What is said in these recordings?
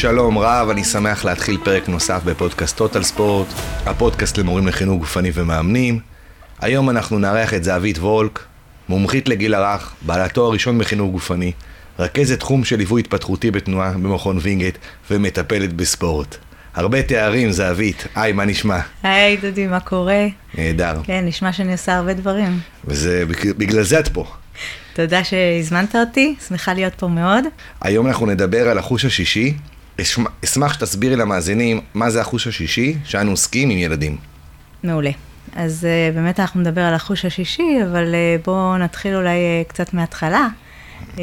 שלום רב, אני שמח להתחיל פרק נוסף בפודקאסט טוטל ספורט, הפודקאסט למורים לחינוך גופני ומאמנים. היום אנחנו נארח את זהבית וולק, מומחית לגיל הרך, בעלת תואר ראשון בחינוך גופני, רכזת תחום של ליווי התפתחותי בתנועה במכון וינגייט ומטפלת בספורט. הרבה תארים, זהבית. היי, מה נשמע? היי, דודי, מה קורה? נהדר. כן, נשמע שאני עושה הרבה דברים. וזה, בגלל זה את פה. תודה שהזמנת אותי, שמחה להיות פה מאוד. היום אנחנו נדבר על החוש השישי. אשמח שתסבירי למאזינים מה זה החוש השישי שאנו עוסקים עם ילדים. מעולה. אז uh, באמת אנחנו נדבר על החוש השישי, אבל uh, בואו נתחיל אולי uh, קצת מההתחלה. Uh,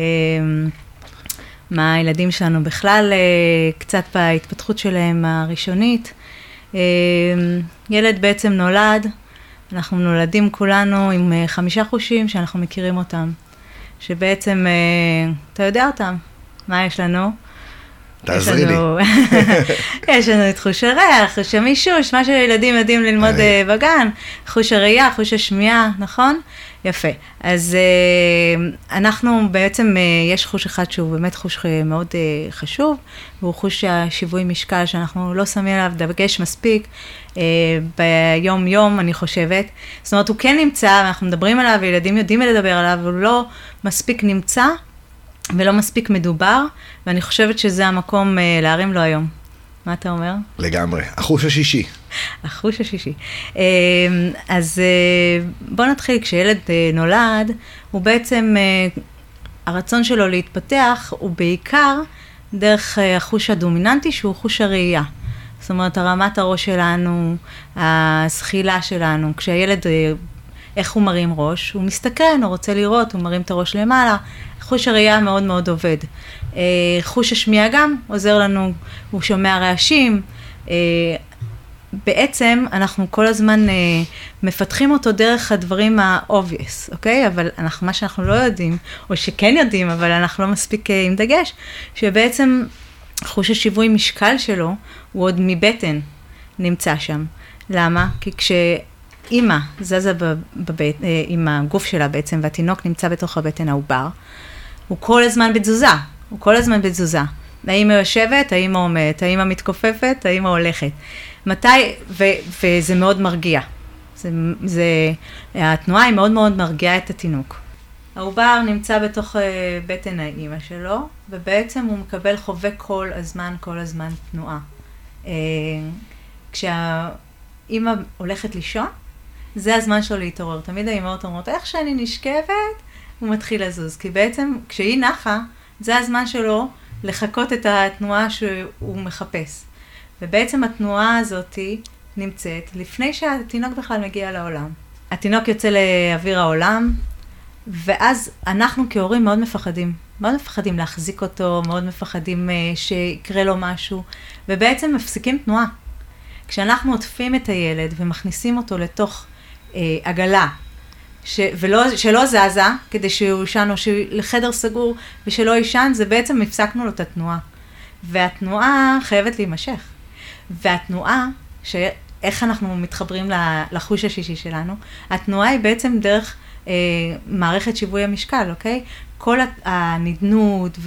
מה הילדים שלנו בכלל, uh, קצת בהתפתחות שלהם הראשונית. Uh, ילד בעצם נולד, אנחנו נולדים כולנו עם uh, חמישה חושים שאנחנו מכירים אותם. שבעצם, אה, אתה יודע אותם. מה יש לנו? תעזרי לי. יש לנו את חוש הריח, חוש המישוש, מה שילדים יודעים ללמוד אה, בגן, חוש הראייה, חוש השמיעה, נכון? יפה. אז uh, אנחנו בעצם, uh, יש חוש אחד שהוא באמת חוש מאוד uh, חשוב, והוא חוש השיווי משקל שאנחנו לא שמים עליו דגש מספיק uh, ביום-יום, אני חושבת. זאת אומרת, הוא כן נמצא, ואנחנו מדברים עליו, וילדים יודעים לדבר עליו, הוא לא מספיק נמצא ולא מספיק מדובר, ואני חושבת שזה המקום uh, להרים לו היום. מה אתה אומר? לגמרי. החוש השישי. החוש השישי. אמ, אז אה, בוא נתחיל, כשילד אה, נולד, הוא בעצם, אה, הרצון שלו להתפתח הוא בעיקר דרך החוש הדומיננטי שהוא חוש הראייה. זאת אומרת, הרמת הראש שלנו, הזחילה שלנו, כשהילד, איך הוא מרים ראש? הוא מסתכן, הוא רוצה לראות, הוא מרים את הראש למעלה. חוש הראייה מאוד מאוד עובד. חוש השמיעה גם עוזר לנו, הוא שומע רעשים. בעצם אנחנו כל הזמן אה, מפתחים אותו דרך הדברים ה-obvious, אוקיי? אבל אנחנו, מה שאנחנו לא יודעים, או שכן יודעים, אבל אנחנו לא מספיק אה, עם דגש, שבעצם חוש השיווי משקל שלו הוא עוד מבטן נמצא שם. למה? כי כשאימא זזה בבט, אה, עם הגוף שלה בעצם, והתינוק נמצא בתוך הבטן העובר, הוא כל הזמן בתזוזה, הוא כל הזמן בתזוזה. האמא יושבת, האמא עומדת, האמא מתכופפת, האמא הולכת. מתי, ו, וזה מאוד מרגיע. זה, זה, התנועה היא מאוד מאוד מרגיעה את התינוק. העובר נמצא בתוך uh, בטן האימא שלו, ובעצם הוא מקבל, חווה כל הזמן, כל הזמן תנועה. Uh, כשהאימא הולכת לישון, זה הזמן שלו להתעורר. תמיד האימהות אומרות, איך שאני נשכבת, הוא מתחיל לזוז. כי בעצם כשהיא נחה, זה הזמן שלו לחקות את התנועה שהוא מחפש. ובעצם התנועה הזאת נמצאת לפני שהתינוק בכלל מגיע לעולם. התינוק יוצא לאוויר העולם, ואז אנחנו כהורים מאוד מפחדים. מאוד מפחדים להחזיק אותו, מאוד מפחדים uh, שיקרה לו משהו, ובעצם מפסיקים תנועה. כשאנחנו עוטפים את הילד ומכניסים אותו לתוך עגלה, ש, ולא, שלא זזה, כדי שהוא יישן, או לחדר סגור ושלא יישן, זה בעצם הפסקנו לו את התנועה. והתנועה חייבת להימשך. והתנועה, איך אנחנו מתחברים לחוש השישי שלנו, התנועה היא בעצם דרך אה, מערכת שיווי המשקל, אוקיי? כל הנדנות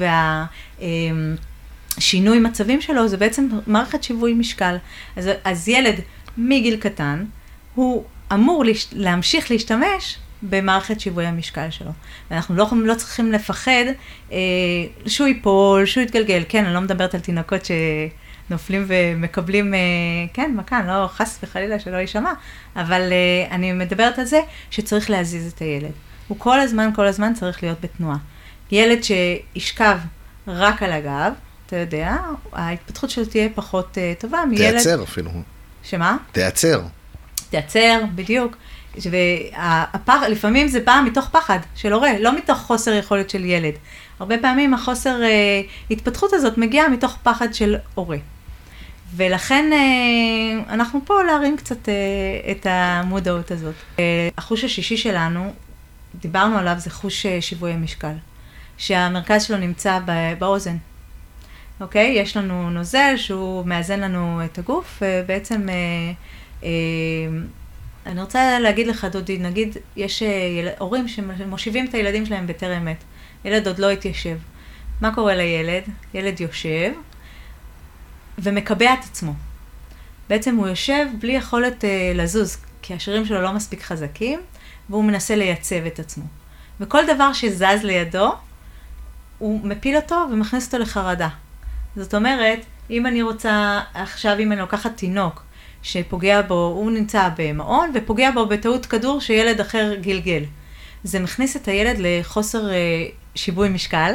והשינוי אה, מצבים שלו זה בעצם מערכת שיווי משקל. אז, אז ילד מגיל קטן, הוא אמור לש, להמשיך להשתמש במערכת שיווי המשקל שלו. ואנחנו לא, לא צריכים לפחד אה, שהוא ייפול, שהוא יתגלגל. כן, אני לא מדברת על תינוקות ש... נופלים ומקבלים, אה, כן, מכאן, לא חס וחלילה שלא יישמע, אבל אה, אני מדברת על זה שצריך להזיז את הילד. הוא כל הזמן, כל הזמן צריך להיות בתנועה. ילד שישכב רק על הגב, אתה יודע, ההתפתחות שלו תהיה פחות uh, טובה מילד... תייצר אפילו. שמה? תייצר. תייצר, בדיוק. והפח, לפעמים זה בא מתוך פחד של הורה, לא מתוך חוסר יכולת של ילד. הרבה פעמים החוסר uh, התפתחות הזאת מגיעה מתוך פחד של הורה. ולכן אה, אנחנו פה להרים קצת אה, את המודעות הזאת. אה, החוש השישי שלנו, דיברנו עליו, זה חוש שיווי המשקל, שהמרכז שלו נמצא באוזן. אוקיי? יש לנו נוזל שהוא מאזן לנו את הגוף, ובעצם, אני רוצה להגיד לך, דודי, נגיד, יש הורים שמושיבים את הילדים שלהם בטרם עת. ילד עוד לא התיישב. מה קורה לילד? ילד יושב, ומקבע את עצמו. בעצם הוא יושב בלי יכולת אה, לזוז, כי השרירים שלו לא מספיק חזקים, והוא מנסה לייצב את עצמו. וכל דבר שזז לידו, הוא מפיל אותו ומכניס אותו לחרדה. זאת אומרת, אם אני רוצה, עכשיו אם אני לוקחת תינוק שפוגע בו, הוא נמצא במעון ופוגע בו בטעות כדור שילד אחר גלגל. זה מכניס את הילד לחוסר אה, שיווי משקל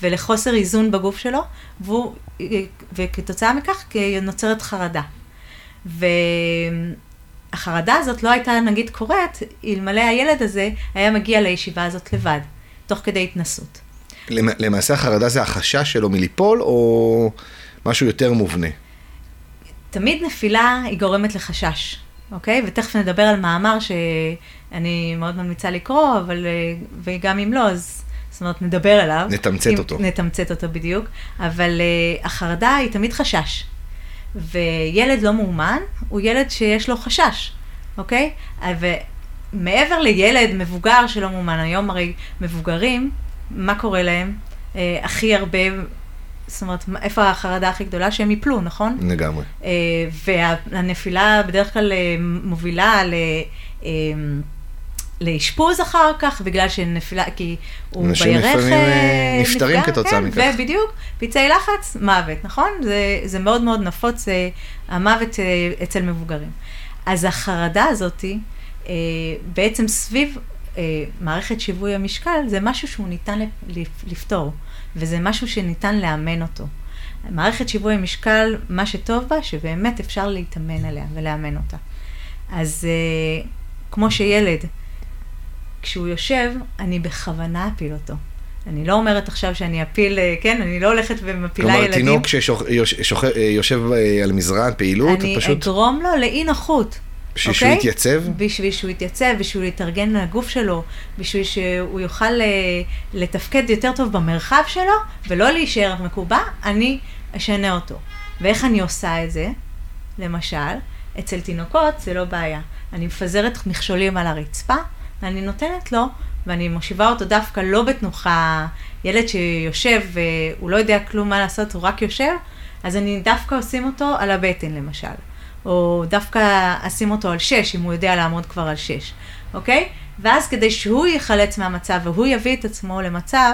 ולחוסר איזון בגוף שלו, והוא, אה, וכתוצאה מכך נוצרת חרדה. והחרדה הזאת לא הייתה נגיד קורית, אלמלא הילד הזה היה מגיע לישיבה הזאת לבד, תוך כדי התנסות. למעשה החרדה זה החשש שלו מליפול, או משהו יותר מובנה? תמיד נפילה היא גורמת לחשש, אוקיי? ותכף נדבר על מאמר שאני מאוד ממליצה לקרוא, אבל, וגם אם לא, אז זאת אומרת, נדבר עליו. נתמצת אותו. נתמצת אותו בדיוק, אבל uh, החרדה היא תמיד חשש. וילד לא מאומן הוא ילד שיש לו חשש, אוקיי? ומעבר לילד מבוגר שלא מאומן, היום הרי מבוגרים, מה קורה להם? אה, הכי הרבה, זאת אומרת, איפה החרדה הכי גדולה? שהם יפלו, נכון? לגמרי. אה, והנפילה בדרך כלל אה, מובילה ל... אה, לאשפוז אחר כך, בגלל שנפילה, כי הוא בירך אנשים לפעמים נפטרים כתוצאה כן, מכך. ובדיוק, פצעי לחץ, מוות, נכון? זה, זה מאוד מאוד נפוץ, אה, המוות אצל מבוגרים. אז החרדה הזאתי, בעצם סביב מערכת שיווי המשקל, זה משהו שהוא ניתן לפתור, וזה משהו שניתן לאמן אותו. מערכת שיווי המשקל, מה שטוב בה, שבאמת אפשר להתאמן עליה ולאמן אותה. אז כמו שילד, כשהוא יושב, אני בכוונה אפיל אותו. אני לא אומרת עכשיו שאני אפיל, אה, כן, אני לא הולכת ומפילה כלומר, ילדים. כלומר, תינוק שיושב אה, על מזרן פעילות, אני פשוט... אני אגרום לו לאי נוחות. בשביל שהוא אוקיי? יתייצב? בשביל שהוא יתייצב, בשביל להתארגן לגוף שלו, בשביל שהוא יוכל אה, לתפקד יותר טוב במרחב שלו, ולא להישאר מקובע, אני אשנה אותו. ואיך אני עושה את זה? למשל, אצל תינוקות זה לא בעיה. אני מפזרת מכשולים על הרצפה, ואני נותנת לו, ואני מושיבה אותו דווקא לא בתנוחה, ילד שיושב והוא לא יודע כלום מה לעשות, הוא רק יושב, אז אני דווקא אשים אותו על הבטן למשל. או דווקא אשים אותו על שש, אם הוא יודע לעמוד כבר על שש, אוקיי? ואז כדי שהוא ייחלץ מהמצב והוא יביא את עצמו למצב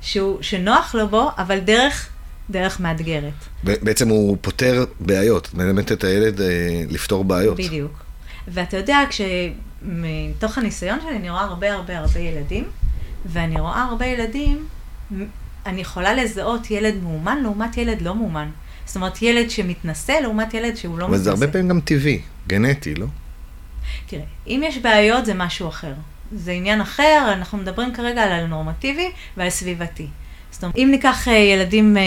שהוא, שנוח לו בו, אבל דרך, דרך מאתגרת. בעצם הוא פותר בעיות, מלמד את הילד אה, לפתור בעיות. בדיוק. ואתה יודע, כשמתוך הניסיון שלי אני רואה הרבה הרבה הרבה ילדים, ואני רואה הרבה ילדים, אני יכולה לזהות ילד מאומן לעומת ילד לא מאומן. זאת אומרת, ילד שמתנשא לעומת ילד שהוא לא מתנשא. אבל זה הרבה פעמים גם טבעי, גנטי, לא? תראה, אם יש בעיות זה משהו אחר. זה עניין אחר, אנחנו מדברים כרגע על הנורמטיבי ועל סביבתי. זאת אומרת, אם ניקח אה, ילדים אה,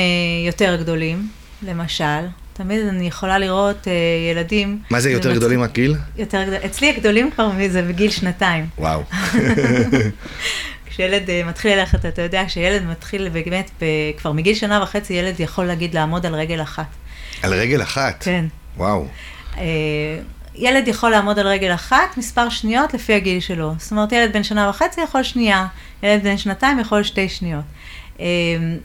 יותר גדולים, למשל, תמיד אני יכולה לראות uh, ילדים... מה זה יותר גדולים מהגיל? יותר גדולים. אצלי הגדולים כבר זה בגיל שנתיים. וואו. כשילד uh, מתחיל ללכת, אתה יודע שילד מתחיל באמת, כבר מגיל שנה וחצי ילד יכול להגיד לעמוד על רגל אחת. על רגל אחת? כן. וואו. Uh, ילד יכול לעמוד על רגל אחת מספר שניות לפי הגיל שלו. זאת אומרת, ילד בן שנה וחצי יכול שנייה, ילד בן שנתיים יכול שתי שניות. Uh,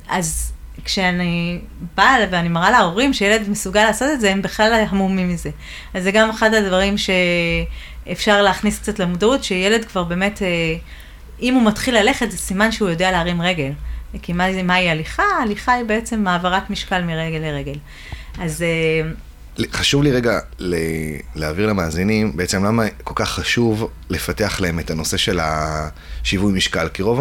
אז כשאני באה ואני מראה להורים שילד מסוגל לעשות את זה, הם בכלל המומים מזה. אז זה גם אחד הדברים שאפשר להכניס קצת למודעות, שילד כבר באמת, אה, אם הוא מתחיל ללכת, זה סימן שהוא יודע להרים רגל. כי מה, מהי הליכה? הליכה היא בעצם העברת משקל מרגל לרגל. אז אה, חשוב לי רגע להעביר למאזינים, בעצם למה כל כך חשוב לפתח להם את הנושא של השיווי משקל. כי רוב,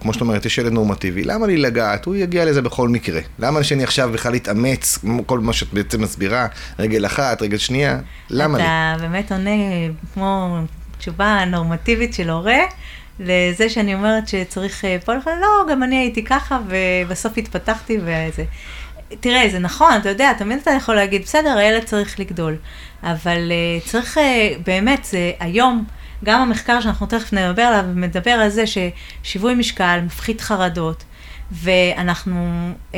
כמו שאת אומרת, יש ילד נורמטיבי, למה לי לגעת? הוא יגיע לזה בכל מקרה. למה שאני עכשיו בכלל אתאמץ, כל מה שאת בעצם מסבירה, רגל אחת, רגל שנייה, למה אתה לי? אתה באמת עונה כמו תשובה נורמטיבית של הורה. לזה שאני אומרת שצריך אה, פה לך, לא, גם אני הייתי ככה, ובסוף התפתחתי וזה. תראה, זה נכון, אתה יודע, תמיד אתה יכול להגיד, בסדר, הילד צריך לגדול, אבל uh, צריך, uh, באמת, זה היום, גם המחקר שאנחנו תכף נדבר עליו, מדבר על זה ששיווי משקל מפחית חרדות, ואנחנו uh,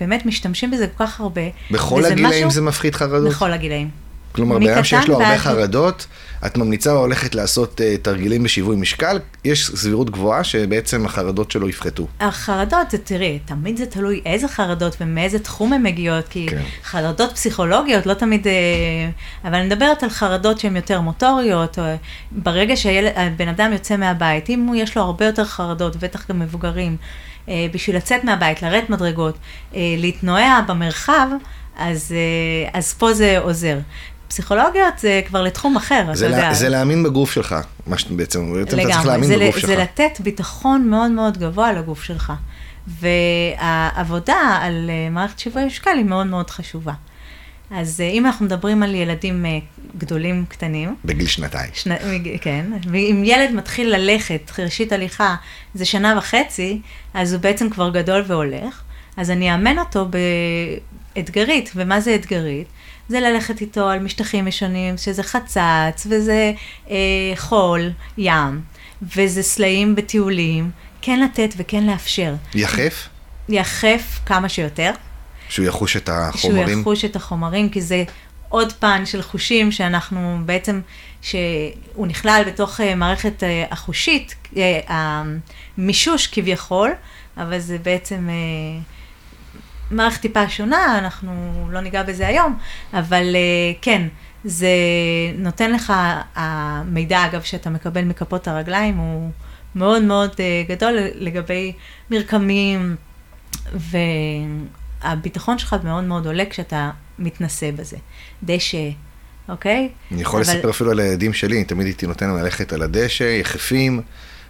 באמת משתמשים בזה כל כך הרבה. בכל הגילאים משהו, זה מפחית חרדות? בכל הגילאים. כלומר, בן אדם שיש לו הרבה חרדות, את ממליצה הולכת לעשות uh, תרגילים בשיווי משקל, יש סבירות גבוהה שבעצם החרדות שלו יפחתו. החרדות, זה תראי, תמיד זה תלוי איזה חרדות ומאיזה תחום הן מגיעות, כי כן. חרדות פסיכולוגיות לא תמיד, אה, אבל אני מדברת על חרדות שהן יותר מוטוריות, או ברגע שהבן אדם יוצא מהבית, אם יש לו הרבה יותר חרדות, בטח גם מבוגרים, אה, בשביל לצאת מהבית, לרדת מדרגות, אה, להתנועע במרחב, אז, אז פה זה עוזר. פסיכולוגיות זה כבר לתחום אחר, אתה זה, יודע. לה, זה להאמין בגוף שלך, מה שאתה בעצם, בעצם אתה צריך להאמין זה, בגוף ל- שלך. זה לתת ביטחון מאוד מאוד גבוה לגוף שלך. והעבודה על אה, מערכת שיווי משקל היא מאוד מאוד חשובה. אז אה, אם אנחנו מדברים על ילדים אה, גדולים, קטנים, בגיל שנתיים. שני, כן, ואם ילד מתחיל ללכת, ראשית הליכה, זה שנה וחצי, אז הוא בעצם כבר גדול והולך, אז אני אאמן אותו באתגרית, ומה זה אתגרית? זה ללכת איתו על משטחים ישנים, שזה חצץ, וזה אה, חול, ים, וזה סלעים בטיולים, כן לתת וכן לאפשר. יחף, יחף כמה שיותר, שהוא יחוש את שהוא החומרים. יחוש את החומרים, כי זה עוד פן של חושים שאנחנו בעצם, שהוא נכלל בתוך אה, מערכת אה, החושית, אה, המישוש כביכול, אבל זה בעצם אה, מערכת טיפה שונה, אנחנו לא ניגע בזה היום, אבל אה, כן, זה נותן לך, המידע אגב שאתה מקבל מכפות הרגליים הוא מאוד מאוד אה, גדול לגבי מרקמים, והביטחון שלך מאוד מאוד עולה כשאתה מתנסה בזה. דשא, אוקיי? אני יכול אבל- לספר אפילו על הילדים שלי, אני תמיד הייתי נותן להם ללכת על הדשא, יחפים,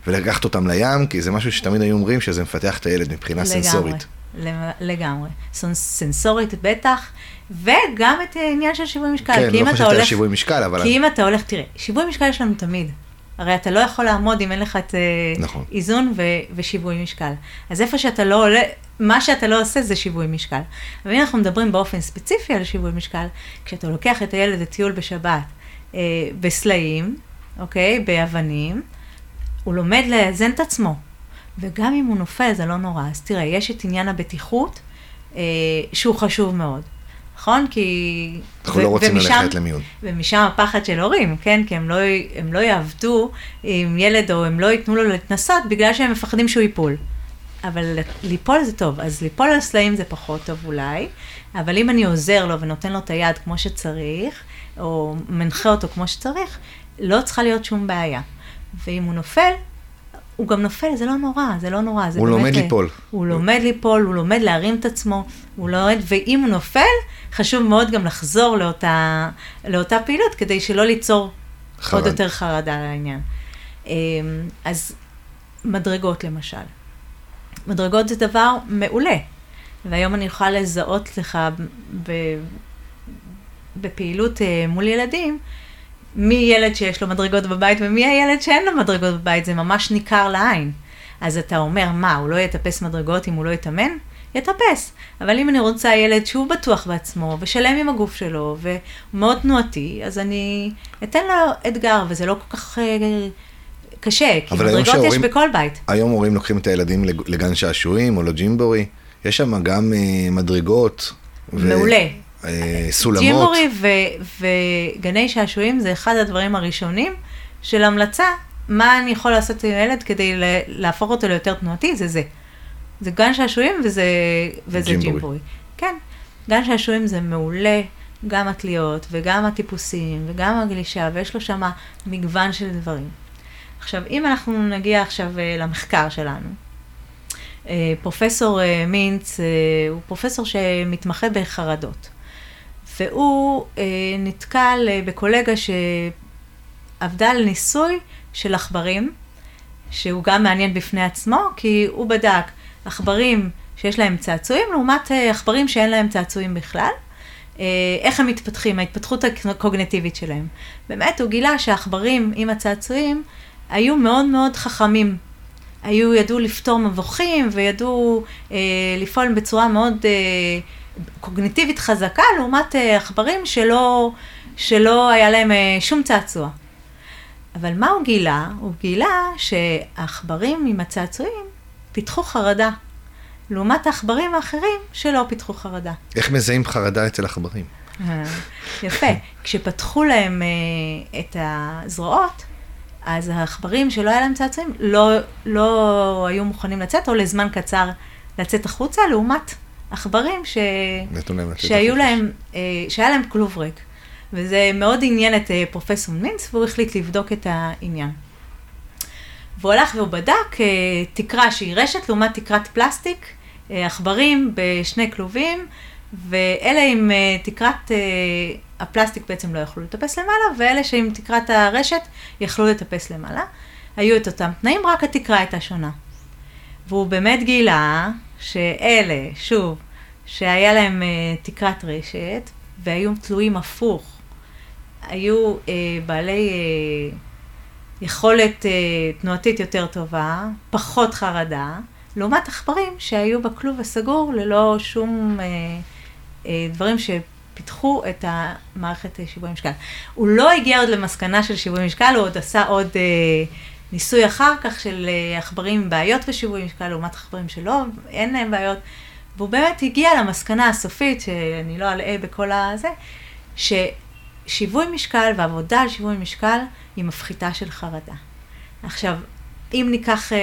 ולקחת אותם לים, כי זה משהו שתמיד היו אומרים שזה מפתח את הילד מבחינה סנסורית. לגמרי, לגמרי. סנ- סנסורית בטח, וגם את העניין של שיווי משקל. כן, לא חשבתי על שיווי משקל, אבל... כי אם אתה הולך, תראה, שיווי משקל יש לנו תמיד. הרי אתה לא יכול לעמוד אם אין לך את אה, נכון. איזון ו- ושיווי משקל. אז איפה שאתה לא עולה, מה שאתה לא עושה זה שיווי משקל. אבל אם אנחנו מדברים באופן ספציפי על שיווי משקל, כשאתה לוקח את הילד לטיול בשבת, אה, בסלעים, אוקיי, באבנים, הוא לומד לאזן את עצמו. וגם אם הוא נופל זה לא נורא. אז תראה, יש את עניין הבטיחות, אה, שהוא חשוב מאוד. נכון? כי... אנחנו ו- לא רוצים ומשם- ללכת למיון. ומשם הפחד של הורים, כן? כי הם לא, הם לא יעבדו עם ילד או הם לא ייתנו לו להתנסות בגלל שהם מפחדים שהוא ייפול. אבל ליפול זה טוב, אז ליפול על סלעים זה פחות טוב אולי, אבל אם אני עוזר לו ונותן לו את היד כמו שצריך, או מנחה אותו כמו שצריך, לא צריכה להיות שום בעיה. ואם הוא נופל, הוא גם נופל, זה לא נורא, זה לא נורא. זה הוא באמת, לומד אה, ליפול. הוא לומד ליפול, הוא לומד להרים את עצמו, הוא לומד, ואם הוא נופל, חשוב מאוד גם לחזור לאותה, לאותה פעילות, כדי שלא ליצור חרד. עוד יותר חרדה על העניין. אמ, אז מדרגות למשל. מדרגות זה דבר מעולה, והיום אני יכולה לזהות לך בפעילות אה, מול ילדים, מי ילד שיש לו מדרגות בבית ומי הילד שאין לו מדרגות בבית, זה ממש ניכר לעין. אז אתה אומר, מה, הוא לא יטפס מדרגות אם הוא לא יתאמן? יטפס. אבל אם אני רוצה ילד שהוא בטוח בעצמו, ושלם עם הגוף שלו, והוא מאוד תנועתי, אז אני אתן לו אתגר, וזה לא כל כך אה, קשה, כי מדרגות יש שההורים- בכל בית. היום הורים לוקחים את הילדים לג- לגן שעשועים או לג'ימבורי, יש שם גם אה, מדרגות. ו- מעולה. סולמות. ג'ימבורי ו- וגני שעשועים זה אחד הדברים הראשונים של המלצה, מה אני יכול לעשות עם הילד כדי להפוך אותו ליותר תנועתי, זה זה. זה גן שעשועים וזה, וזה ג'ימבורי. ג'ימבורי. כן, גן שעשועים זה מעולה, גם התליות וגם הטיפוסים וגם הגלישה, ויש לו שם מגוון של דברים. עכשיו, אם אנחנו נגיע עכשיו אה, למחקר שלנו, אה, פרופסור אה, מינץ הוא פרופסור שמתמחה בחרדות. והוא אה, נתקל אה, בקולגה שעבדה על ניסוי של עכברים, שהוא גם מעניין בפני עצמו, כי הוא בדק עכברים שיש להם צעצועים, לעומת אה, עכברים שאין להם צעצועים בכלל. אה, איך הם מתפתחים, ההתפתחות הקוגנטיבית שלהם. באמת, הוא גילה שהעכברים עם הצעצועים היו מאוד מאוד חכמים. היו, ידעו לפתור מבוכים וידעו אה, לפעול בצורה מאוד אה, קוגניטיבית חזקה, לעומת אה, עכברים שלא, שלא היה להם אה, שום צעצוע. אבל מה הוא גילה? הוא גילה שהעכברים עם הצעצועים פיתחו חרדה, לעומת העכברים האחרים שלא פיתחו חרדה. איך מזהים חרדה אצל עכברים? אה, יפה. כשפתחו להם אה, את הזרועות, אז העכברים שלא היה להם צעצועים, לא, לא היו מוכנים לצאת, או לזמן קצר לצאת החוצה, לעומת עכברים ש... שהיו. להם, אה, שהיה להם כלוב ריק. וזה מאוד עניין את אה, פרופסור מינץ, והוא החליט לבדוק את העניין. והוא הלך והוא בדק אה, תקרה שהיא רשת לעומת תקרת פלסטיק, אה, עכברים בשני כלובים, ואלה עם אה, תקרת אה, הפלסטיק בעצם לא יכלו לטפס למעלה, ואלה שעם תקרת הרשת יכלו לטפס למעלה. היו את אותם תנאים, רק התקרה הייתה שונה. והוא באמת גילה שאלה, שוב, שהיה להם אה, תקרת רשת, והיו תלויים הפוך, היו אה, בעלי אה, יכולת אה, תנועתית יותר טובה, פחות חרדה, לעומת עכברים שהיו בכלוב הסגור ללא שום אה, אה, דברים שפיתחו את המערכת שיווי משקל. הוא לא הגיע עוד למסקנה של שיווי משקל, הוא עוד עשה עוד אה, ניסוי אחר כך של אה, עכברים עם בעיות בשיווי משקל, לעומת עכברים שלא, אין להם בעיות. והוא באמת הגיע למסקנה הסופית, שאני לא אלאה בכל הזה, ששיווי משקל ועבודה על שיווי משקל היא מפחיתה של חרדה. עכשיו, אם ניקח אה,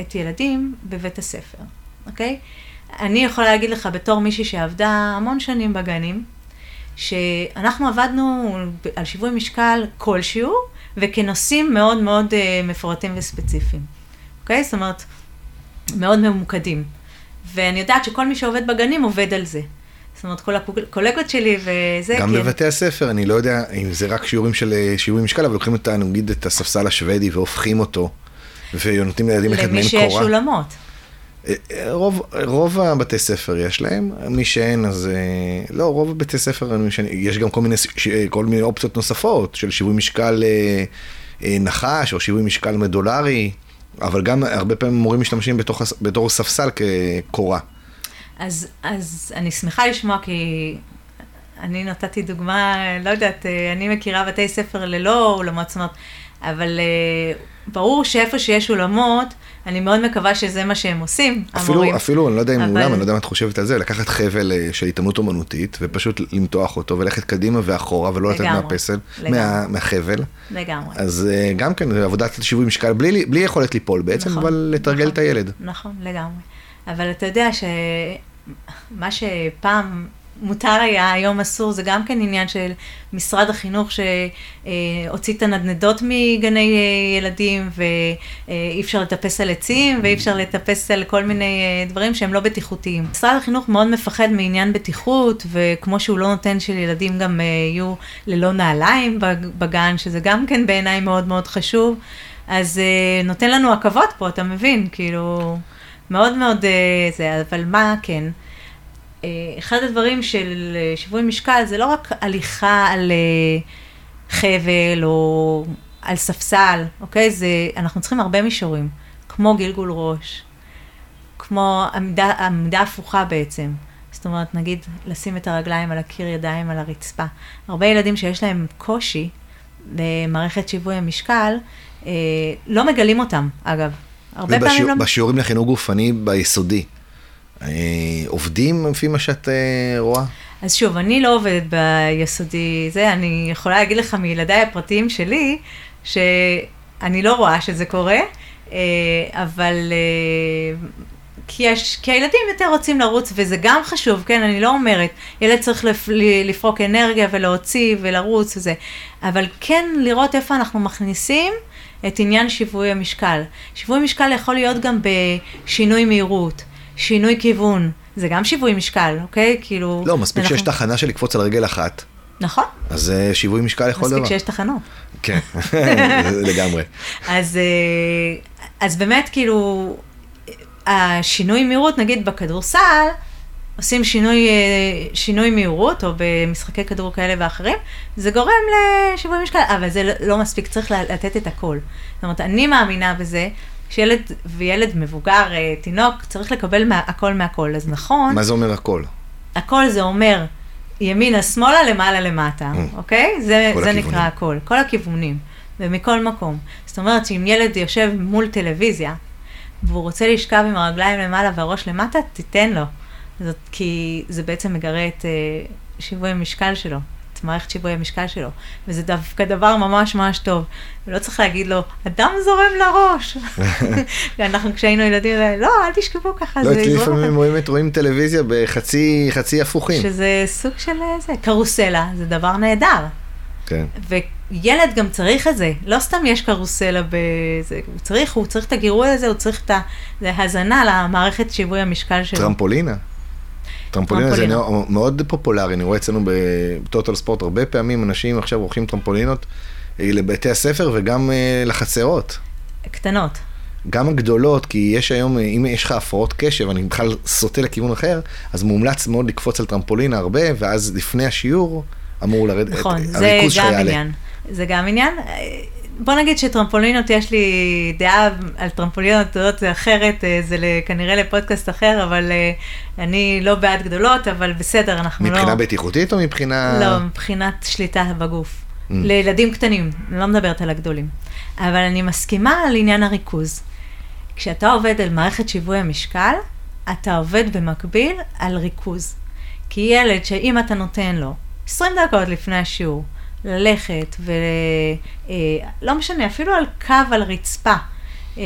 את ילדים בבית הספר, אוקיי? אני יכולה להגיד לך בתור מישהי שעבדה המון שנים בגנים, שאנחנו עבדנו על שיווי משקל כלשהו, וכנושאים מאוד מאוד אה, מפורטים וספציפיים, אוקיי? זאת אומרת, מאוד ממוקדים. ואני יודעת שכל מי שעובד בגנים עובד על זה. זאת אומרת, כל הקולגות שלי וזה, גם כן. בבתי הספר, אני לא יודע אם זה רק שיעורים של אה, שיווי משקל, אבל לוקחים את, נגיד, את הספסל השוודי והופכים אותו, ונותנים לילדים ללכת למי מעין שיש קורה. אולמות. אה, אה, רוב, רוב הבתי ספר יש להם, מי שאין אז אה, לא, רוב הבתי ספר, יש גם כל מיני, ש- כל מיני אופציות נוספות של שיווי משקל אה, אה, נחש או שיווי משקל מדולרי, אבל גם הרבה פעמים מורים משתמשים בתוך, בתור ספסל כקורה. אז, אז אני שמחה לשמוע, כי אני נתתי דוגמה, לא יודעת, אה, אני מכירה בתי ספר ללא אולמות, זאת אומרת, אבל אה, ברור שאיפה שיש אולמות, אני מאוד מקווה שזה מה שהם עושים, המורים. אפילו, אפילו, אני לא יודע אם אבל- אולם, אני לא יודע מה את חושבת על זה, לקחת חבל אה, של התעמלות אומנותית, ופשוט למתוח אותו וללכת קדימה ואחורה, ולא לתת לגמרי, מהפסל, לגמרי. מה, מהחבל. לגמרי. אז אה, גם כן, עבודת שיווי משקל, בלי, בלי יכולת ליפול בעצם, נכון, אבל לתרגל נכון. את הילד. נכון, לגמרי. אבל אתה יודע שמה שפעם מותר היה, היום אסור, זה גם כן עניין של משרד החינוך שהוציא את הנדנדות מגני אה, ילדים, ואי אפשר לטפס על עצים, ואי אפשר לטפס על כל מיני אה, דברים שהם לא בטיחותיים. משרד החינוך מאוד מפחד מעניין בטיחות, וכמו שהוא לא נותן שילדים גם אה, יהיו ללא נעליים בג- בגן, שזה גם כן בעיניי מאוד מאוד חשוב, אז אה, נותן לנו עכבות פה, אתה מבין? כאילו, מאוד מאוד אה, זה, אבל מה כן? אה, אחד הדברים של אה, שיווי משקל זה לא רק הליכה על אה, חבל או על ספסל, אוקיי? זה, אנחנו צריכים הרבה מישורים, כמו גלגול ראש, כמו עמידה, עמידה הפוכה בעצם. זאת אומרת, נגיד, לשים את הרגליים על הקיר, ידיים על הרצפה. הרבה ילדים שיש להם קושי במערכת שיווי המשקל, לא מגלים אותם, אגב. הרבה פעמים ובשיעור- לא... בשיעורים לחינוך גופני ביסודי, עובדים לפי מה שאת אה, רואה? אז שוב, אני לא עובדת ביסודי זה, אני יכולה להגיד לך מילדיי הפרטיים שלי, שאני לא רואה שזה קורה, אה, אבל... אה, כי, יש, כי הילדים יותר רוצים לרוץ, וזה גם חשוב, כן, אני לא אומרת, ילד צריך לפ, לפרוק אנרגיה ולהוציא ולרוץ וזה, אבל כן לראות איפה אנחנו מכניסים את עניין שיווי המשקל. שיווי משקל יכול להיות גם בשינוי מהירות, שינוי כיוון, זה גם שיווי משקל, אוקיי? כאילו... לא, מספיק אנחנו- שיש תחנה של לקפוץ על רגל אחת, נכון, אז אה, שיווי משקל לכל דבר. מספיק שיש תחנות. כן, לגמרי. אז, אה, אז באמת, כאילו, השינוי מהירות, נגיד בכדורסל, עושים שינוי, אה, שינוי מהירות, או במשחקי כדור כאלה ואחרים, זה גורם לשיווי משקל, אבל זה לא- לא מספיק, צריך לתת את הכל. זאת אומרת, אני מאמינה בזה, שילד וילד מבוגר, אה, תינוק, צריך לקבל מה, הכל מהכל. אז נכון, מה זה אומר הכל? הכל זה אומר ימינה, שמאלה, למעלה, למטה, Mm. אוקיי? זה, זה הכיוונים. נקרא הכל, כל הכיוונים, ומכל מקום. זאת אומרת שאם ילד יושב מול טלוויזיה, והוא רוצה לשכב עם הרגליים למעלה והראש למטה, תיתן לו. זאת, כי זה בעצם מגרה את, אה, שיווי המשקל שלו, את מערכת שיווי המשקל שלו, וזה דווקא דבר ממש ממש טוב. ולא צריך להגיד לו, הדם זורם לראש. ואנחנו כשהיינו ילדים, לא, אל תשכבו ככה, לא, זה אצלי לפעמים. רואים את- רואים טלוויזיה בחצי חצי הפוכים. שזה סוג של אה, זה, קרוסלה, זה דבר נהדר. כן. וילד גם צריך את זה, לא סתם יש קרוסלה בזה, הוא צריך, הוא צריך את הגירוי הזה, הוא צריך את ה... זה הזנה למערכת שיווי המשקל שלו. טרמפולינה. טרמפולינה זה. נאו- מאוד פופולרי, אני רואה אצלנו בטוטל ספורט הרבה פעמים אנשים עכשיו רוכשים טרמפולינות אה, לבתי הספר וגם אה, לחצרות. קטנות. גם הגדולות, כי יש היום, אה, אם יש לך הפרעות קשב, אני בכלל סוטה לכיוון אחר, אז מומלץ מאוד לקפוץ על טרמפולינה הרבה, ואז לפני השיעור אמור לרדת, נכון, את- זה הריכוז שלך גם יעלה. עניין. זה גם עניין. בוא נגיד שטרמפולינות, יש לי דעה על טרמפולינות גדולות זה אחרת, אה, זה כנראה לפודקאסט אחר, אבל אה, אני לא בעד גדולות, אבל בסדר, אנחנו לא... מבחינה בטיחותית או מבחינה... לא, מבחינת שליטה בגוף. Mm. לילדים קטנים, אני לא מדברת על הגדולים. אבל אני מסכימה על עניין הריכוז. כשאתה עובד על מערכת שיווי המשקל, אתה עובד במקביל על ריכוז. כי ילד שאם אתה נותן לו 20 דקות לפני השיעור, ללכת ו... אה, משנה, אפילו על קו על רצפה, אה,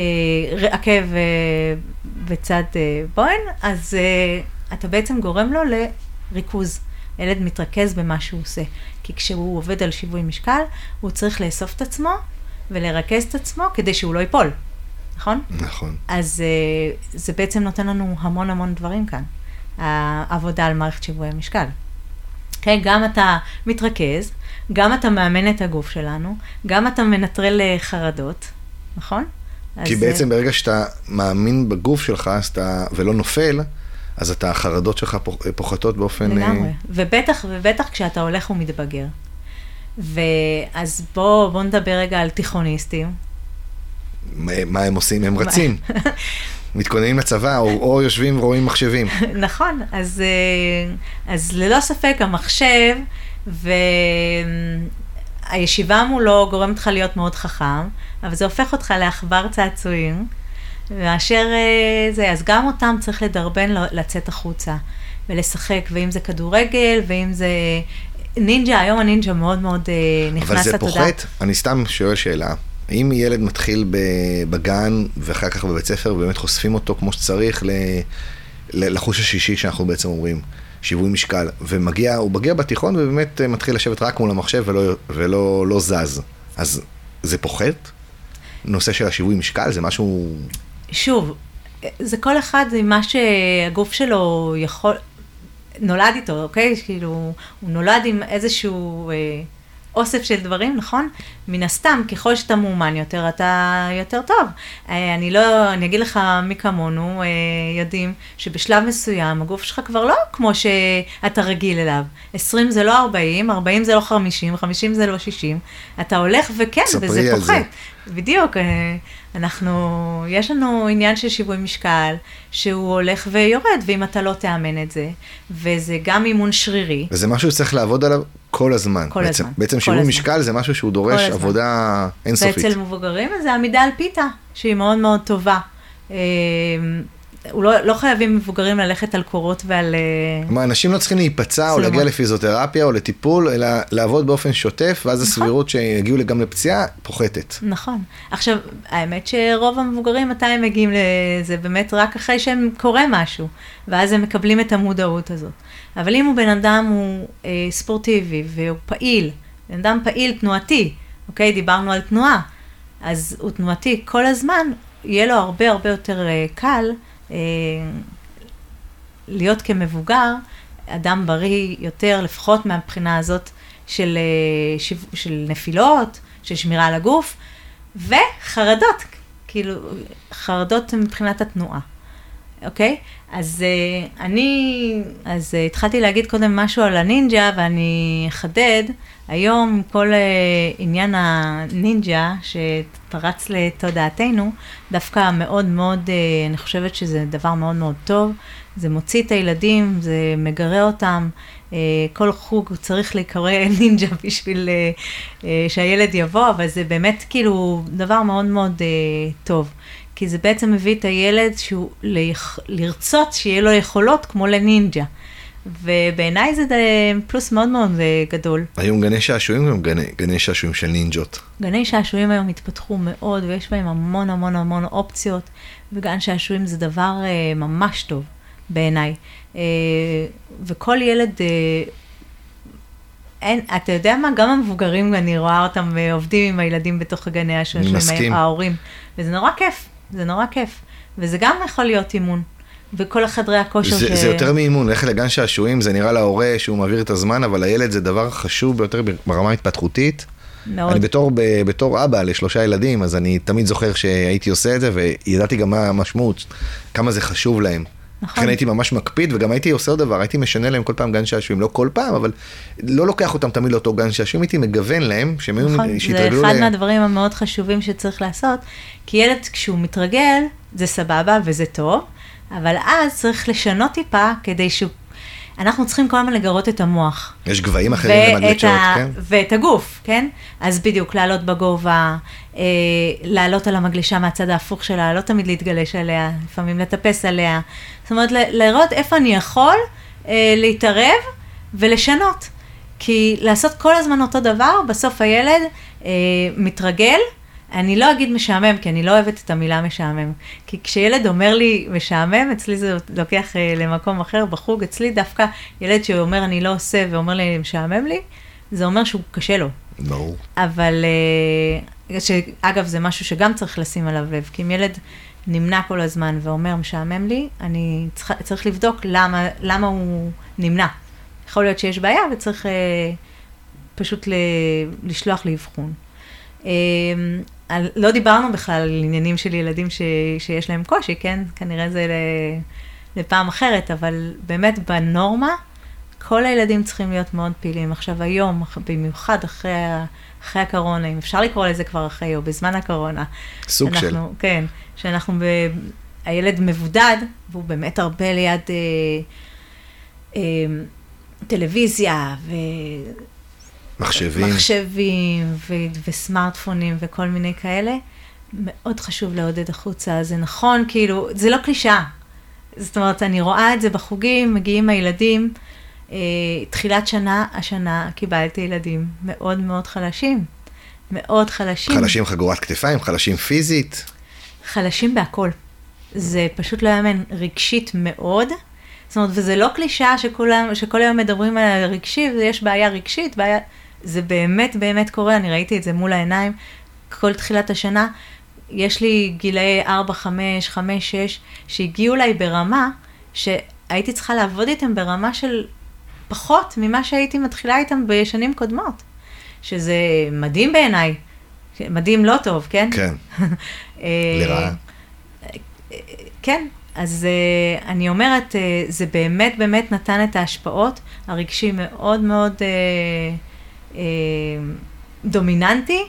עקב אה, בצד בוהן, אז אתה בעצם גורם לו לריכוז. ילד מתרכז במה שהוא עושה. כי כשהוא עובד על שיווי משקל, הוא צריך לאסוף את עצמו ולרכז את עצמו כדי שהוא לא ייפול, נכון? נכון. אז זה בעצם נותן לנו המון המון דברים כאן, העבודה על מערכת שיווי המשקל. אוקיי? גם אתה מתרכז, גם אתה מאמן את הגוף שלנו, גם אתה מנטרל אה, חרדות, נכון? כי אז, אה, בעצם ברגע שאתה מאמין בגוף שלך אז אתה, ולא נופל, אז אתה, החרדות שלך פוח- פוחתות באופן... אה, לגמרי. ובטח, ובטח כשאתה הולך ומתבגר. ואז בוא, בוא נדבר רגע על תיכוניסטים. מה, מה הם עושים? הם רצים. מתכוננים לצבא, או, או יושבים ורואים מחשבים. נכון, אז, אה, אז ללא ספק המחשב והישיבה מולו גורמת לך להיות מאוד חכם, אבל זה הופך אותך לעכבר צעצועים, מאשר אה, זה, אז גם אותם צריך לדרבן לצאת החוצה ולשחק, ואם זה כדורגל, ואם זה נינג'ה, היום הנינג'ה מאוד מאוד אה, נכנס אבל זה לתודעה. פוחת, אני סתם שואל שאלה. אם ילד מתחיל בגן ואחר כך בבית ספר, באמת חושפים אותו כמו שצריך לחוש השישי שאנחנו בעצם אומרים, שיווי משקל, ומגיע, הוא מגיע בתיכון ובאמת אה, מתחיל לשבת רק מול המחשב ולא, ולא לא זז, אז זה פוחת? נושא של השיווי משקל זה משהו... שוב, זה כל אחד עם מה שהגוף שלו יכול, נולד איתו, אוקיי? כאילו, הוא נולד עם איזשהו אה, אוסף של דברים, נכון? מן הסתם, ככל שאתה מאומן יותר, אתה יותר טוב. אה, אני לא, אני אגיד לך, מי כמונו אה, יודעים שבשלב מסוים הגוף שלך כבר לא כמו שאתה רגיל אליו. 20 זה לא 40, 40 זה לא 50, 50 זה לא 60. אתה הולך וכן, וזה על זה. פוחת. בדיוק, אה, אנחנו, יש לנו עניין של שיווי משקל, שהוא הולך ויורד, ואם אתה לא תאמן את זה, וזה גם אימון שרירי, וזה משהו שצריך לעבוד עליו כל הזמן. כל בעצם, הזמן, בעצם שיווי. משקל זה משהו שהוא דורש. עבודה אינסופית. ואצל מבוגרים זה עמידה על פיתה, שהיא מאוד מאוד טובה. הוא לא, לא חייבים מבוגרים ללכת על קורות ועל... אה, כלומר, אנשים לא צריכים להיפצע או סלומון. להגיע לפיזיותרפיה או לטיפול, אלא לעבוד באופן שוטף, ואז נכון. הסבירות שיגיעו גם לפציעה פוחתת. נכון. עכשיו, האמת שרוב המבוגרים, מתי הם מגיעים לזה? באמת רק אחרי שהם קורה משהו, ואז הם מקבלים את המודעות הזאת. אבל אם הוא בן אדם, הוא אה, ספורטיבי והוא פעיל, בן אדם פעיל תנועתי, אוקיי? דיברנו על תנועה, אז הוא תנועתי כל הזמן, יהיה לו הרבה הרבה יותר אה, קל להיות כמבוגר, אדם בריא יותר, לפחות מהבחינה הזאת של, אה, של נפילות, של שמירה על הגוף, וחרדות, כאילו, חרדות מבחינת התנועה, אוקיי? אז אה, אני, אז אה, התחלתי להגיד קודם משהו על הנינג'ה, ואני אחדד, היום כל אה, עניין הנינג'ה שפרץ לתודעתנו, דווקא מאוד מאוד, אה, אני חושבת שזה דבר מאוד מאוד טוב. זה מוציא את הילדים, זה מגרה אותם. אה, כל חוג צריך להיקרא נינג'ה בשביל אה, אה, שהילד יבוא, אבל זה באמת כאילו דבר מאוד מאוד אה, טוב. כי זה בעצם מביא את הילד שהוא. לרצות שיהיה לו יכולות כמו לנינג'ה. ובעיניי זה ד- פלוס מאוד מאוד אה, גדול. היום גני שעשועים גם גני, גני שעשועים של נינג'ות. גני שעשועים היום התפתחו מאוד, ויש בהם המון המון המון אופציות, וגן שעשועים זה דבר אה, ממש טוב בעיניי. אה, וכל ילד, אה, אין, אתה יודע מה, גם המבוגרים, אני רואה אותם אה, עובדים עם הילדים בתוך הגני השעשועים, מסכים. ההורים, וזה נורא כיף, זה נורא כיף. וזה גם יכול להיות אימון. וכל החדרי הכושר זה, זה יותר מאימון, ללכת לגן שעשועים זה נראה להורה שהוא מעביר את הזמן, אבל לילד זה דבר חשוב ביותר ברמה ההתפתחותית. מאוד. אני בתור, ב- בתור אבא לשלושה ילדים, אז אני תמיד זוכר שהייתי עושה את זה, וידעתי גם מה המשמעות, כמה זה חשוב להם. נכון. לכן הייתי ממש מקפיד, וגם הייתי עושה עוד דבר, הייתי משנה להם כל פעם גן שעשועים, לא כל פעם, אבל לא לוקח אותם תמיד לאותו גן שעשועים, הייתי מגוון להם, שהם היו, נכון, זה שיתרגלו אחד ל- מהדברים המאוד חשובים שצריך לעשות, כי ילד כשהוא מתרגל, זה סבבה וזה טוב, אבל אז צריך לשנות טיפה כדי שהוא... אנחנו צריכים כל הזמן לגרות את המוח. יש גבהים אחרים למגלצ'ות, ה- כן? ואת הגוף, כן? אז בדיוק, לעלות בגובה, אה, לעלות על המגלשה מהצד ההפוך שלה, לא תמיד להתגלש עליה, לפעמים לטפס עליה. זאת אומרת, ל- לראות איפה אני יכול אה, להתערב ולשנות. כי לעשות כל הזמן אותו דבר, בסוף הילד אה, מתרגל. אני לא אגיד משעמם, כי אני לא אוהבת את המילה משעמם. כי כשילד אומר לי משעמם, אצלי זה לוקח אה, למקום אחר. בחוג אצלי דווקא ילד שאומר אני לא עושה ואומר לי משעמם לי, זה אומר שהוא קשה לו. ברור. אבל, אה, שאגב, זה משהו שגם צריך לשים עליו לב, כי אם ילד נמנע כל הזמן ואומר משעמם לי, אני צריך, צריך לבדוק למה, למה הוא נמנע. יכול להיות שיש בעיה וצריך אה, פשוט ל, לשלוח לאבחון. על, לא דיברנו בכלל על עניינים של ילדים ש, שיש להם קושי, כן? כנראה זה לפעם אחרת, אבל באמת בנורמה, כל הילדים צריכים להיות מאוד פעילים. עכשיו היום, במיוחד אחרי, אחרי הקורונה, אם אפשר לקרוא לזה כבר אחרי, או בזמן הקורונה. סוג של. אנחנו, כן, שאנחנו, ב, הילד מבודד, והוא באמת הרבה ליד אה, אה, טלוויזיה, ו... מחשבים. מחשבים ו- וסמארטפונים וכל מיני כאלה, מאוד חשוב לעודד החוצה. זה נכון, כאילו, זה לא קלישאה. זאת אומרת, אני רואה את זה בחוגים, מגיעים הילדים. אה, תחילת שנה, השנה קיבלתי ילדים מאוד מאוד חלשים. מאוד חלשים. חלשים חגורת כתפיים, חלשים פיזית. חלשים בהכל. זה פשוט לא יאמן, רגשית מאוד. זאת אומרת, וזה לא קלישאה שכולם, שכל היום מדברים על הרגשי, ויש בעיה רגשית, בעיה... זה באמת באמת קורה, אני ראיתי את זה מול העיניים כל תחילת השנה. יש לי גילאי 4, 5, 5, 6, שהגיעו אליי ברמה שהייתי צריכה לעבוד איתם ברמה של פחות ממה שהייתי מתחילה איתם בשנים קודמות. שזה מדהים בעיניי. מדהים לא טוב, כן? כן, אה, לרעה. כן, אז uh, אני אומרת, uh, זה באמת באמת נתן את ההשפעות הרגשי מאוד מאוד uh, דומיננטי,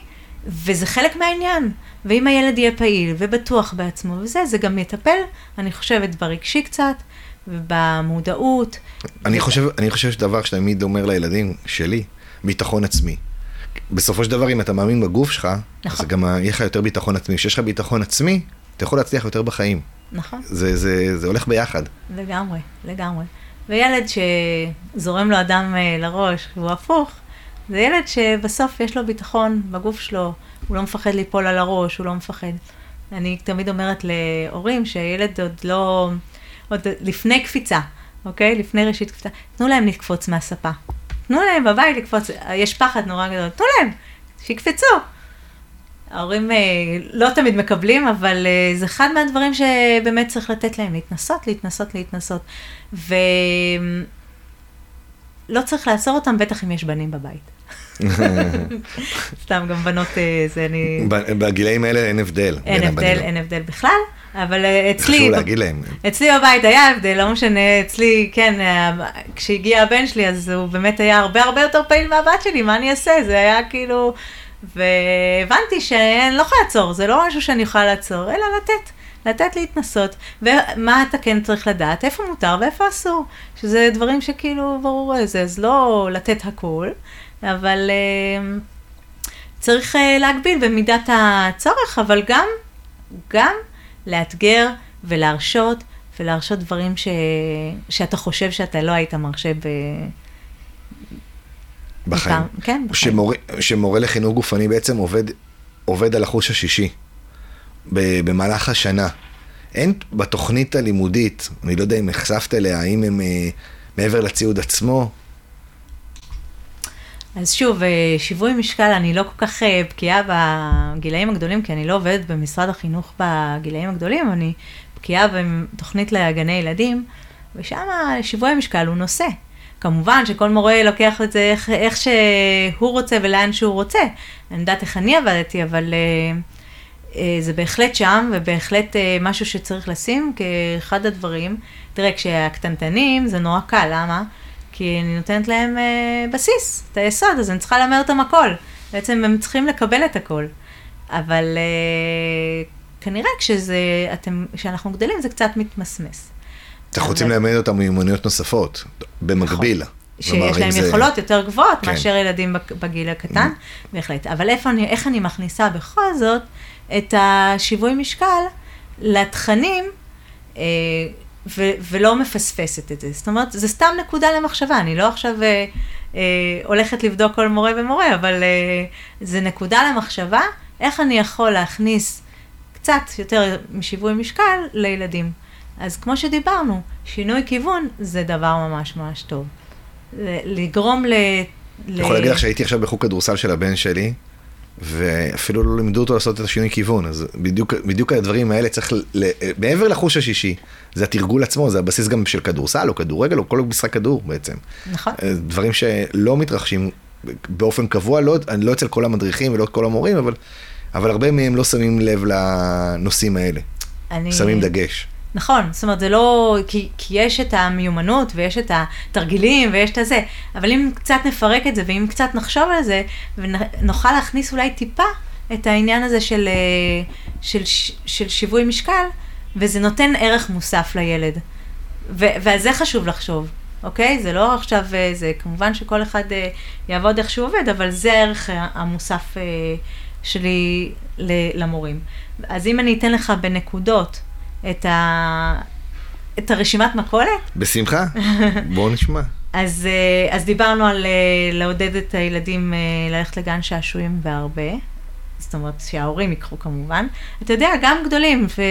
וזה חלק מהעניין. ואם הילד יהיה פעיל ובטוח בעצמו וזה, זה גם יטפל, אני חושבת, ברגשי קצת, ובמודעות. אני ו- חושב, אני חושב שדבר שתמיד אומר לילדים שלי, ביטחון עצמי. בסופו של דבר, אם אתה מאמין בגוף שלך, נכון. אז גם יהיה לך יותר ביטחון עצמי. כשיש לך ביטחון עצמי, אתה יכול להצליח יותר בחיים. נכון. זה, זה, זה הולך ביחד. לגמרי, לגמרי. וילד שזורם לו אדם אה, לראש, והוא הפוך, זה ילד שבסוף יש לו ביטחון בגוף שלו, הוא לא מפחד ליפול על הראש, הוא לא מפחד. אני תמיד אומרת להורים שהילד עוד לא, עוד לפני קפיצה, אוקיי? לפני ראשית קפיצה, תנו להם לקפוץ מהספה. תנו להם בבית לקפוץ, יש פחד נורא גדול, תנו להם, שיקפצו. ההורים אה, לא תמיד מקבלים, אבל אה, זה אחד מהדברים שבאמת צריך לתת להם, להתנסות, להתנסות, להתנסות. ולא צריך לעצור אותם, בטח אם יש בנים בבית. סתם, גם בנות אה, זה אני... בגילאים האלה אין הבדל. אין הבדל. אין הבדל בכלל, אבל אה, אצלי... חשוב להגיד להם. אצלי בבית היה הבדל, לא משנה, אצלי, כן, אה, כשהגיע הבן שלי, אז הוא באמת היה הרבה הרבה יותר פעיל מהבת שלי, מה אני אעשה? זה היה כאילו... והבנתי שאני לא יכולה לעצור, זה לא משהו שאני יכולה לעצור, אלא לתת, לתת להתנסות. ומה אתה כן צריך לדעת, איפה מותר ואיפה אסור, שזה דברים שכאילו ברור זה, אז לא לתת הכול, אבל אה, צריך אה, להגביל במידת הצורך, אבל גם, גם לאתגר ולהרשות ולהרשות דברים ש... שאתה חושב שאתה לא היית מרשה ב... בחיים. כן, בחיים. שמורה, שמורה לחינוך גופני בעצם עובד, עובד על החוש השישי במהלך השנה. אין בתוכנית הלימודית, אני לא יודע אם נחשפת אליה, האם הם אה, מעבר לציוד עצמו, אז שוב, אה, שיווי משקל, אני לא כל כך אה, בקיאה בגילאים הגדולים, כי אני לא עובדת במשרד החינוך בגילאים הגדולים, אני בקיאה בתוכנית לגני ילדים, ושם שיווי המשקל הוא נושא. כמובן שכל מורה לוקח את זה איך, איך שהוא רוצה ולאן שהוא רוצה. אני יודעת איך אני עבדתי, אבל אה, אה, זה בהחלט שם, ובהחלט אה, משהו שצריך לשים כאחד הדברים. תראה, כשהקטנטנים זה נורא קל, למה? כי אני נותנת להם אה, בסיס, את היסוד, אז אני צריכה ללמד אותם הכל. בעצם הם צריכים לקבל את הכל. אבל אה, כנראה כשזה, אתם, כשאנחנו גדלים זה קצת מתמסמס. אנחנו רוצים ללמד אותם מיומנויות נוספות, במקביל. כלומר, שיש להם זה- יכולות יותר גבוהות כן. מאשר ילדים בגיל הקטן, בהחלט. אבל איפה אני, איך אני מכניסה בכל זאת את השיווי משקל לתכנים, אה, ו- ולא מפספסת את זה. זאת אומרת, זה סתם נקודה למחשבה, אני לא עכשיו אה, אה, הולכת לבדוק כל מורה ומורה, אבל אה, זה נקודה למחשבה, איך אני יכול להכניס קצת יותר משיווי משקל לילדים. אז כמו שדיברנו, שינוי כיוון זה דבר ממש ממש טוב. לגרום ל... אני יכול להגיד לך שהייתי עכשיו בחוג כדורסל של הבן שלי, ואפילו לא לימדו אותו לעשות את השינוי כיוון, אז בדיוק, בדיוק הדברים האלה צריך, ל, מעבר לחוש השישי, זה התרגול עצמו, זה הבסיס גם של כדורסל או כדורגל או כל משחק כדור בעצם. נכון. אה, דברים שלא מתרחשים באופן קבוע, לא, לא אצל כל המדריכים ולא כל המורים, אבל, אבל הרבה מהם לא שמים לב לנושאים האלה, אני... שמים דגש. נכון, זאת אומרת, זה לא... כי, כי יש את המיומנות ויש את התרגילים ויש את הזה, אבל אם קצת נפרק את זה ואם קצת נחשוב על זה, ונוכל להכניס אולי טיפה את העניין הזה של, אה, של, ש- של שיווי משקל, וזה נותן ערך מוסף לילד. ו- ועל זה חשוב לחשוב, אוקיי? זה לא עכשיו, אה, זה כמובן שכל אחד אה, יעבוד איך שהוא עובד, אבל זה הערך המוסף שלי למורים. אז אם אני אתן לך בנקודות את, ה... את הרשימת מכולת, בשמחה, בואו נשמע. אז, אה, אז דיברנו על אה, לעודד את הילדים אה, ללכת לגן שעשועים והרבה, זאת אומרת שההורים ייקחו כמובן. אתה יודע, גם גדולים, ו...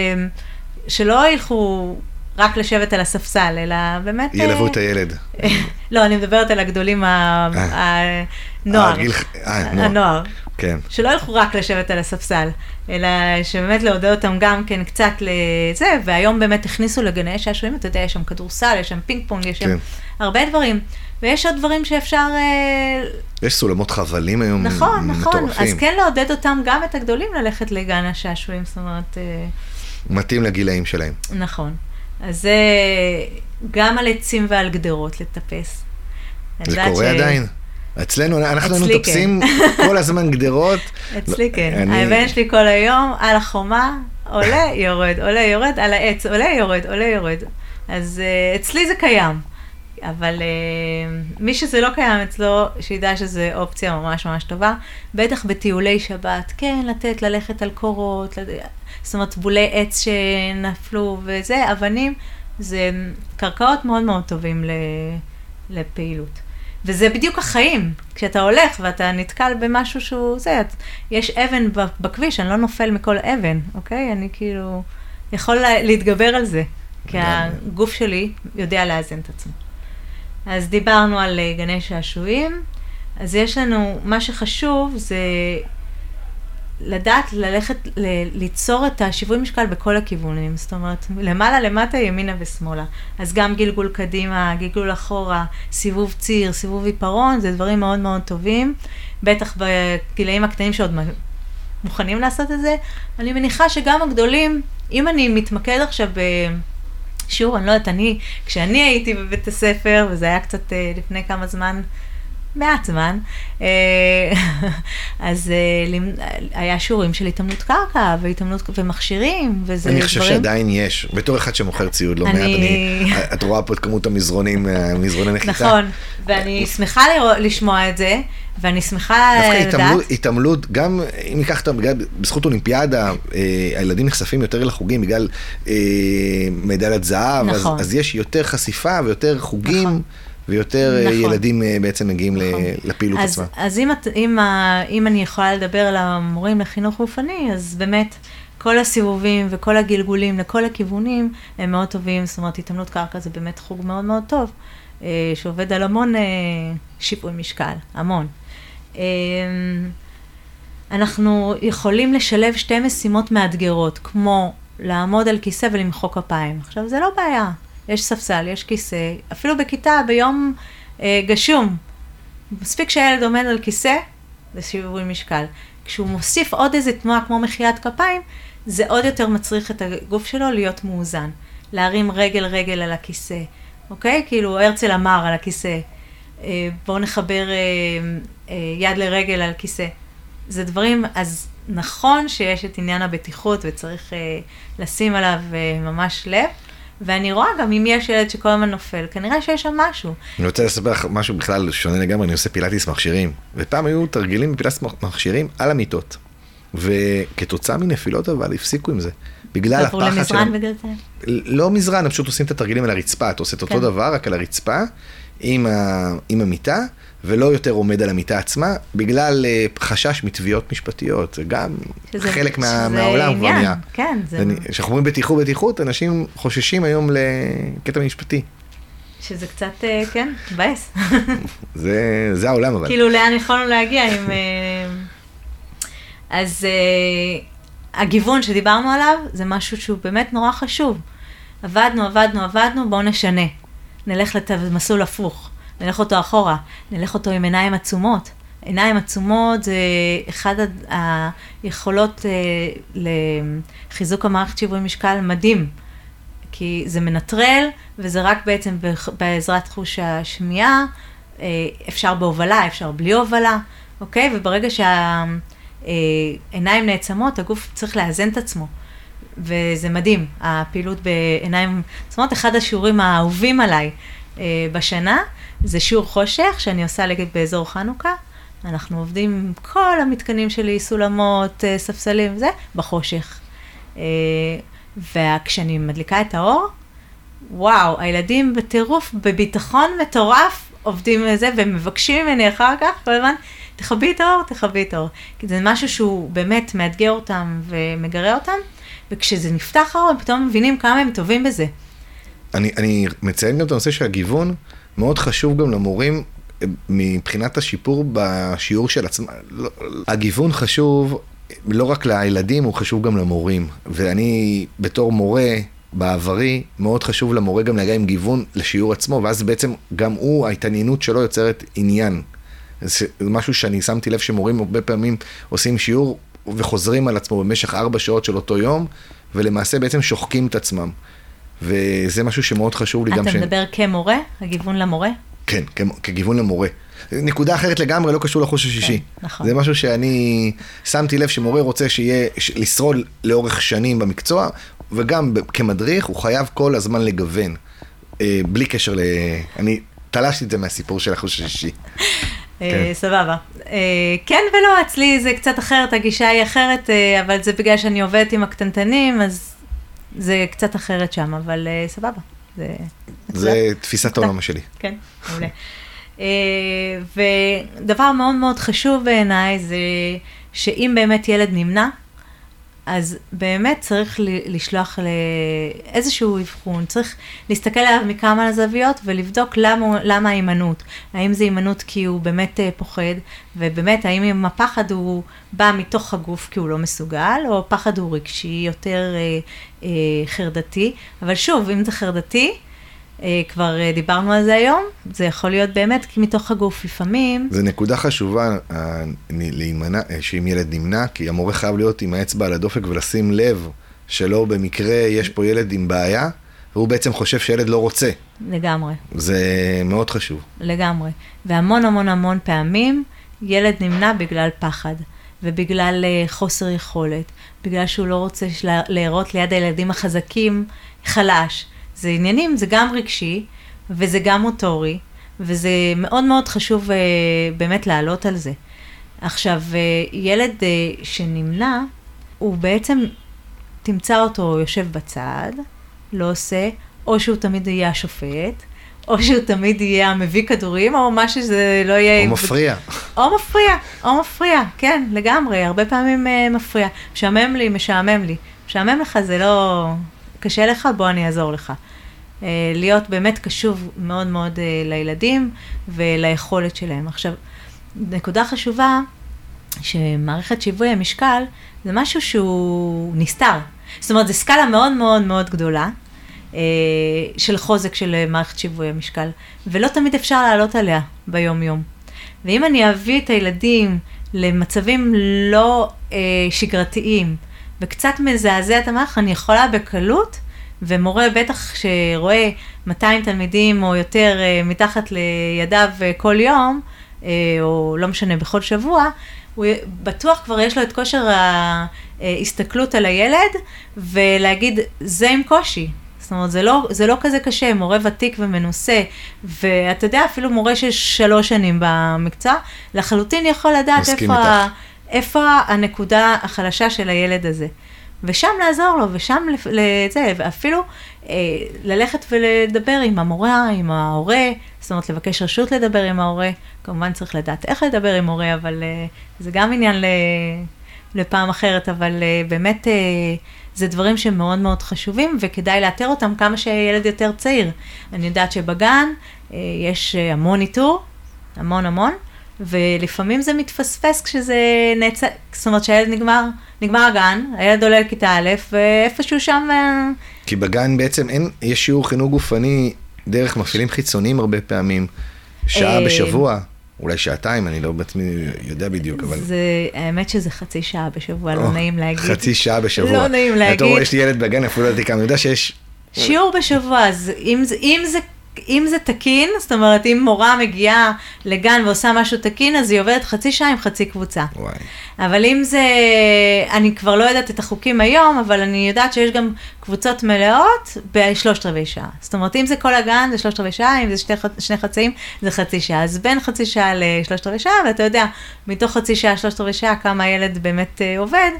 שלא ילכו רק לשבת על הספסל, אלא באמת... ילוו את הילד. לא, אני מדברת על הגדולים. הנוער. הנוער. כן. שלא ילכו רק לשבת על הספסל, אלא שבאמת לעודד אותם גם כן קצת לזה, והיום באמת הכניסו לגני שעשועים, אתה יודע, יש שם כדורסל, יש שם פינג פונג, יש שם כן. הרבה דברים, ויש עוד דברים שאפשר, אה, יש סולמות חבלים היום נכון, נכון, מטורפים. אז כן לעודד אותם, גם את הגדולים, ללכת לגן השעשועים, זאת אומרת, אה, מתאים לגילאים שלהם. נכון. אז זה גם על עצים ועל גדרות לטפס. זה קורה ש- עדיין? אצלנו, אנחנו אצלי מטפסים כל הזמן גדרות. אצלי לא, כן. אני- הבן שלי כל היום על החומה, עולה, יורד, עולה, יורד, על העץ, עולה, יורד, עולה, יורד. אז uh, אצלי זה קיים. אבל uh, מי שזה לא קיים אצלו, שידע שזו אופציה ממש ממש טובה. בטח בטיולי שבת, כן, לתת, ללכת על קורות, לד... זאת אומרת, בולי עץ שנפלו וזה, אבנים, זה קרקעות מאוד מאוד טובים ל... לפעילות. וזה בדיוק החיים. כשאתה הולך ואתה נתקל במשהו שהוא זה, את- יש אבן בכביש, אני לא נופל מכל אבן, אוקיי? אני כאילו יכול לה- להתגבר על זה, כי. הגוף שלי יודע לאזן את עצמו. אז דיברנו על אה, גני שעשועים, אז יש לנו, מה שחשוב זה לדעת ללכת, ל- ליצור את השיווי משקל בכל הכיוונים, זאת אומרת, למעלה, למטה, ימינה ושמאלה. אז גם גלגול קדימה, גלגול אחורה, סיבוב ציר, סיבוב עיפרון, זה דברים מאוד מאוד טובים. בטח בגילאים הקטנים שעוד מוכנים לעשות את זה. אני מניחה שגם הגדולים, אם אני מתמקד עכשיו ב... שיעור, אני לא יודעת, אני, כשאני הייתי בבית הספר, וזה היה קצת אה, לפני כמה זמן, מעט זמן, אה, אז אה, היה שיעורים של התעמלות קרקע והתעמלות ומכשירים, וזה אני דברים... חושב שעדיין יש, בתור אחד שמוכר ציוד לא מעט, אני- אני- את רואה פה את כמות המזרונים, אה, מזרוני נחיתה. נכון, ואני שמחה לשמוע את זה, ואני שמחה דווקא לדעת. התעמלות, התעמלות, גם אם ניקח את בגלל, בזכות אולימפיאדה, הילדים נחשפים יותר לחוגים בגלל מדליית זהב, נכון. אז, אז יש יותר חשיפה ויותר חוגים, נכון. ויותר אה, נכון. ילדים אה, בעצם מגיעים נכון. לפעילות אז, עצמה. אז אם, את, אם, אם אני יכולה לדבר על המורים לחינוך גופני, אז באמת כל הסיבובים וכל הגלגולים לכל הכיוונים הם מאוד טובים, זאת אומרת התעמלות קרקע זה באמת חוג מאוד מאוד טוב, אה, שעובד על המון שיווי משקל, המון. אנחנו יכולים לשלב שתי משימות מאתגרות, כמו לעמוד על כיסא ולמחוא כפיים. עכשיו, זה לא בעיה. יש ספסל, יש כיסא, אפילו בכיתה, ביום אה, גשום. מספיק שהילד עומד על כיסא, זה שיווי משקל. כשהוא מוסיף עוד איזה תנועה כמו מחיית כפיים, זה עוד יותר מצריך את הגוף שלו להיות מאוזן. להרים רגל רגל על הכיסא, אוקיי? כאילו הרצל אמר על הכיסא, אה, בואו נחבר אה, אה, יד לרגל על כיסא. זה דברים, אז נכון שיש את עניין הבטיחות וצריך אה, לשים עליו אה, ממש לב, ואני רואה גם אם יש ילד שכל הזמן נופל, כנראה שיש שם משהו. אני רוצה לספר לך משהו בכלל שונה לגמרי, אני עושה פילאטיס מכשירים, ופעם היו תרגילים בפילאטיס מכשירים על המיטות, וכתוצאה מנפילות אבל הפסיקו עם זה. בגלל עברו הפחד למזרן שלהם. בגלל זה? לא מזרן, הם פשוט עושים את התרגילים על הרצפה, אתה עושה את אותו כן. דבר, רק על הרצפה, עם, ה, עם המיטה, ולא יותר עומד על המיטה עצמה, בגלל אה, חשש מתביעות משפטיות, זה גם שזה- חלק מה, שזה מהעולם כבר נהיה. כן, זה... כשאנחנו אומרים בטיחות בטיחות, אנשים חוששים היום לקטע משפטי. שזה קצת, אה, כן, מבאס. זה, זה העולם אבל. כאילו, לאן יכולנו להגיע עם... אה, אז אה, הגיוון שדיברנו עליו, זה משהו שהוא באמת נורא חשוב. עבדנו, עבדנו, עבדנו, בואו נשנה. נלך למסלול הפוך, נלך אותו אחורה, נלך אותו עם עיניים עצומות. עיניים עצומות זה אחד היכולות אה, לחיזוק המערכת שיווי משקל מדהים. כי זה מנטרל, וזה רק בעצם בעזרת חוש השמיעה, אה, אפשר בהובלה, אפשר בלי הובלה, אוקיי? וברגע שהעיניים נעצמות, הגוף צריך לאזן את עצמו. וזה מדהים, הפעילות בעיניים עצמות. אחד השיעורים האהובים עליי אה, בשנה, זה שיעור חושך שאני עושה באזור חנוכה. אנחנו עובדים עם כל המתקנים שלי, סולמות, אה, ספסלים, זה, בחושך. אה, וכשאני מדליקה את האור, וואו, הילדים בטירוף, בביטחון מטורף, עובדים על זה, ומבקשים ממני אחר כך, כל הזמן, תכבי את האור, תכבי את האור. כי זה משהו שהוא באמת מאתגר אותם ומגרה אותם, וכשזה נפתח האור, הם פתאום מבינים כמה הם טובים בזה. אני, אני מציין גם את הנושא של הגיוון, מאוד חשוב גם למורים אה, מבחינת השיפור בשיעור של עצמם. לא, הגיוון חשוב לא רק לילדים, הוא חשוב גם למורים. ואני בתור מורה בעברי, מאוד חשוב למורה גם להגיע עם גיוון לשיעור עצמו, ואז בעצם גם הוא, ההתעניינות שלו יוצרת עניין. זה משהו שאני שמתי לב שמורים הרבה פעמים עושים שיעור וחוזרים על עצמו במשך ארבע שעות של אותו יום, ולמעשה בעצם שוחקים את עצמם. וזה משהו שמאוד חשוב לי גם אתה מדבר כמורה? הגיוון למורה? כן, כגיוון למורה. נקודה אחרת לגמרי, לא קשור לחוש השישי. כן, נכון. זה משהו שאני שמתי לב שמורה רוצה שיהיה, ש- לשרוד לאורך שנים במקצוע, וגם כמדריך הוא חייב כל הזמן לגוון. אה, בלי קשר ל... אני תלשתי את זה מהסיפור של החוש השישי. אה, כן. סבבה. אה, כן ולא, אצלי זה קצת אחרת, הגישה היא אחרת, אה, אבל זה בגלל שאני עובדת עם הקטנטנים, אז זה קצת אחרת שם, אבל אה, סבבה. זה... זה תפיסת העולם שלי. כן, מעולה. אה, ודבר מאוד מאוד חשוב בעיניי זה שאם באמת ילד נמנע, אז באמת צריך לשלוח לאיזשהו אבחון, צריך להסתכל עליו מכמה זוויות ולבדוק למה, למה ההימנעות. האם זה הימנעות כי הוא באמת אה, פוחד, ובאמת האם הפחד הוא בא מתוך הגוף כי הוא לא מסוגל, או פחד הוא רגשי, יותר אה, אה, חרדתי. אבל שוב, אם זה חרדתי, כבר אה, דיברנו על זה היום, זה יכול להיות באמת כי מתוך הגוף לפעמים. זו נקודה חשובה אה, להימנע, אה, שאם ילד נמנע, כי המורה חייב להיות עם האצבע על הדופק ולשים לב שלא במקרה יש פה ילד עם בעיה, והוא בעצם חושב שילד לא רוצה. לגמרי, זה מאוד חשוב. לגמרי. והמון המון המון פעמים ילד נמנע בגלל פחד, ובגלל אה, חוסר יכולת, בגלל שהוא לא רוצה להיראות ליד הילדים החזקים חלש. זה עניינים, זה גם רגשי, וזה גם מוטורי, וזה מאוד מאוד חשוב אה, באמת לעלות על זה. עכשיו, אה, ילד אה, שנמנע, הוא בעצם, תמצא אותו יושב בצד, לא עושה, או שהוא תמיד יהיה השופט, או שהוא תמיד יהיה המביא כדורים, או מה שזה לא יהיה. הוא מפריע. או מפריע, או מפריע, כן, לגמרי, הרבה פעמים אה, מפריע. משעמם לי, משעמם לי. משעמם לך זה לא... קשה לך, בוא אני אעזור לך. אה, להיות באמת קשוב מאוד מאוד אה, לילדים וליכולת שלהם. עכשיו, נקודה חשובה, שמערכת שיווי המשקל זה משהו שהוא נסתר. זאת אומרת, זו סקאלה מאוד מאוד מאוד גדולה אה, של חוזק של מערכת שיווי המשקל, ולא תמיד אפשר לעלות עליה ביום-יום. ואם אני אביא את הילדים למצבים לא אה, שגרתיים וקצת מזעזע את המערכת, אני יכולה בקלות, ומורה בטח שרואה 200 תלמידים או יותר אה, מתחת לידיו אה, כל יום, אה, או לא משנה, בכל שבוע, הוא בטוח כבר יש לו את כושר ההסתכלות על הילד, ולהגיד, זה עם קושי. זאת אומרת, זה לא, זה לא כזה קשה, מורה ותיק ומנוסה, ואתה יודע, אפילו מורה של שלוש שנים במקצוע, לחלוטין יכול לדעת מסכים איפה, ה- איתך. איפה הנקודה החלשה של הילד הזה. ושם לעזור לו, ושם לזה, ואפילו אה, ללכת ולדבר עם המורה, עם ההורה, זאת אומרת, לבקש רשות לדבר עם ההורה. כמובן צריך לדעת איך לדבר עם הורה, אבל אה, זה גם עניין ל... לפעם אחרת, אבל uh, באמת uh, זה דברים שמאוד מאוד חשובים, וכדאי לאתר אותם כמה שהילד יותר צעיר. אני יודעת שבגן uh, יש uh, המון איתור, המון המון, ולפעמים זה מתפספס כשזה נעצר, זאת אומרת שהילד נגמר, נגמר הגן, הילד עולה לכיתה א', ואיפשהו שם... Uh, כי בגן בעצם אין, יש שיעור חינוך גופני דרך מפעילים חיצוניים הרבה פעמים, שעה אה, בשבוע, אולי שעתיים, אני לא בעצמי יודע בדיוק, אבל... זה, האמת שזה חצי שעה בשבוע, לא נעים להגיד. חצי שעה בשבוע. לא נעים להגיד. אתה רואה, יש לי ילד בגן, אפילו לא יודעת כמה, אני יודע שיש... שיעור בשבוע, אז אם זה, אם זה, תקין, זאת אומרת, אם מורה מגיעה לגן ועושה משהו תקין, אז היא עובדת חצי שעה עם חצי קבוצה. וואי. אבל אם זה, אני כבר לא יודעת את החוקים היום, אבל אני יודעת שיש גם קבוצות מלאות בשלושת רבעי שעה. זאת אומרת, אם זה כל הגן, זה שלושת רבעי שעה, אם זה שתי, ח- שני חצאים, זה חצי שעה. אז בין חצי שעה לשלושת רבעי שעה, ואתה יודע, מתוך חצי שעה, שלושת רבעי שעה, כמה הילד באמת אה, עובד,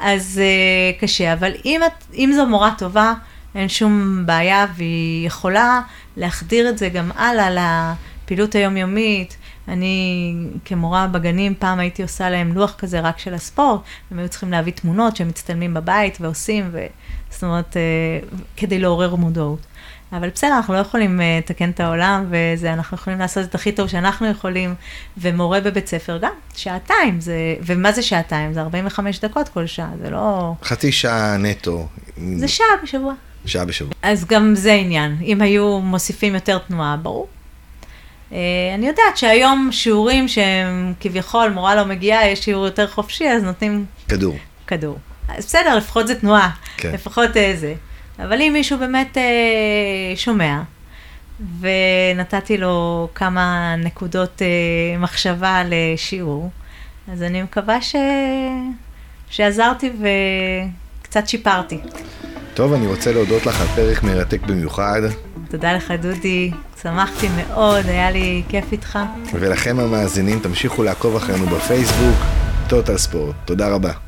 אז אה, קשה. אבל אם, את, אם זו מורה טובה, אין שום בעיה, והיא יכולה להחדיר את זה גם הלאה לפעילות היומיומית. אני כמורה בגנים, פעם הייתי עושה להם לוח כזה רק של הספורט, הם היו צריכים להביא תמונות שהם מצטלמים בבית ועושים, ו... זאת אומרת, אה, כדי לעורר מודעות. אבל בסדר, אנחנו לא יכולים אה, לתקן את העולם, וזה, אנחנו יכולים לעשות את הכי טוב שאנחנו יכולים, ומורה בבית ספר גם, שעתיים, זה, ומה זה שעתיים? זה 45 דקות כל שעה, זה לא... חצי שעה נטו. זה שעה בשבוע. שעה בשבוע. אז גם זה עניין, אם היו מוסיפים יותר תנועה, ברור. אה, אני יודעת שהיום שיעורים שהם כביכול, מורה לא מגיעה, יש שיעור יותר חופשי, אז נותנים כדור. כדור. אז בסדר, לפחות זה תנועה, כן. לפחות אה, זה. אבל אם מישהו באמת אה, שומע, ונתתי לו כמה נקודות אה, מחשבה לשיעור, אז אני מקווה ש... שעזרתי וקצת שיפרתי. טוב, אני רוצה להודות לך על פרק מרתק במיוחד, תודה לך, דודי. שמחתי מאוד, היה לי כיף איתך. ולכם המאזינים, תמשיכו לעקוב אחרינו בפייסבוק, טוטל ספורט. תודה רבה.